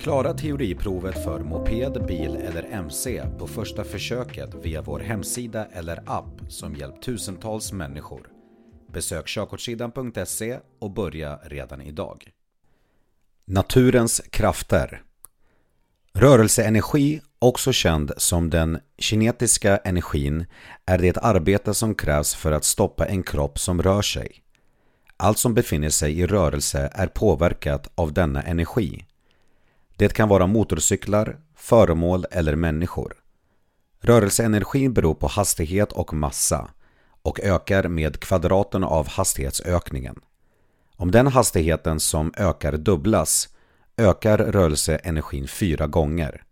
Klara teoriprovet för moped, bil eller MC på första försöket via vår hemsida eller app som hjälpt tusentals människor. Besök körkortssidan.se och börja redan idag. Naturens krafter Rörelseenergi, också känd som den kinetiska energin, är det arbete som krävs för att stoppa en kropp som rör sig. Allt som befinner sig i rörelse är påverkat av denna energi. Det kan vara motorcyklar, föremål eller människor. Rörelseenergin beror på hastighet och massa och ökar med kvadraten av hastighetsökningen. Om den hastigheten som ökar dubblas ökar rörelseenergin fyra gånger.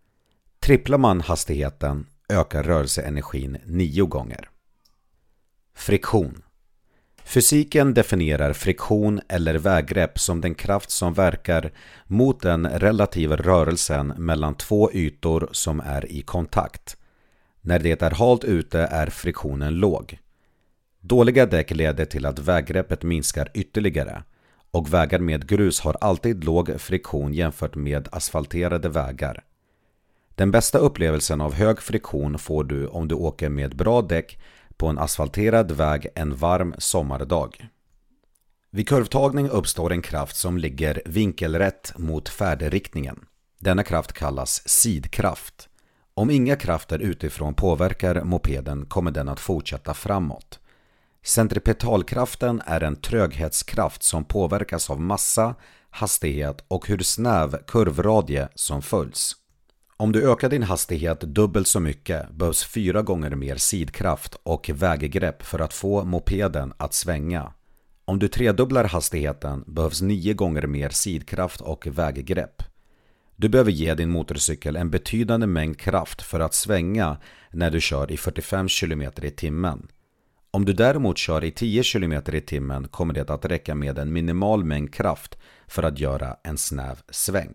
Tripplar man hastigheten ökar rörelseenergin nio gånger. Friktion Fysiken definierar friktion eller väggrepp som den kraft som verkar mot den relativa rörelsen mellan två ytor som är i kontakt. När det är halt ute är friktionen låg. Dåliga däck leder till att väggreppet minskar ytterligare och vägar med grus har alltid låg friktion jämfört med asfalterade vägar. Den bästa upplevelsen av hög friktion får du om du åker med bra däck på en asfalterad väg en varm sommardag. Vid kurvtagning uppstår en kraft som ligger vinkelrätt mot färdriktningen. Denna kraft kallas sidkraft. Om inga krafter utifrån påverkar mopeden kommer den att fortsätta framåt. Centripetalkraften är en tröghetskraft som påverkas av massa, hastighet och hur snäv kurvradie som följs. Om du ökar din hastighet dubbelt så mycket behövs fyra gånger mer sidkraft och väggrepp för att få mopeden att svänga. Om du tredubblar hastigheten behövs nio gånger mer sidkraft och väggrepp. Du behöver ge din motorcykel en betydande mängd kraft för att svänga när du kör i 45 km i timmen. Om du däremot kör i 10 km i timmen kommer det att räcka med en minimal mängd kraft för att göra en snäv sväng.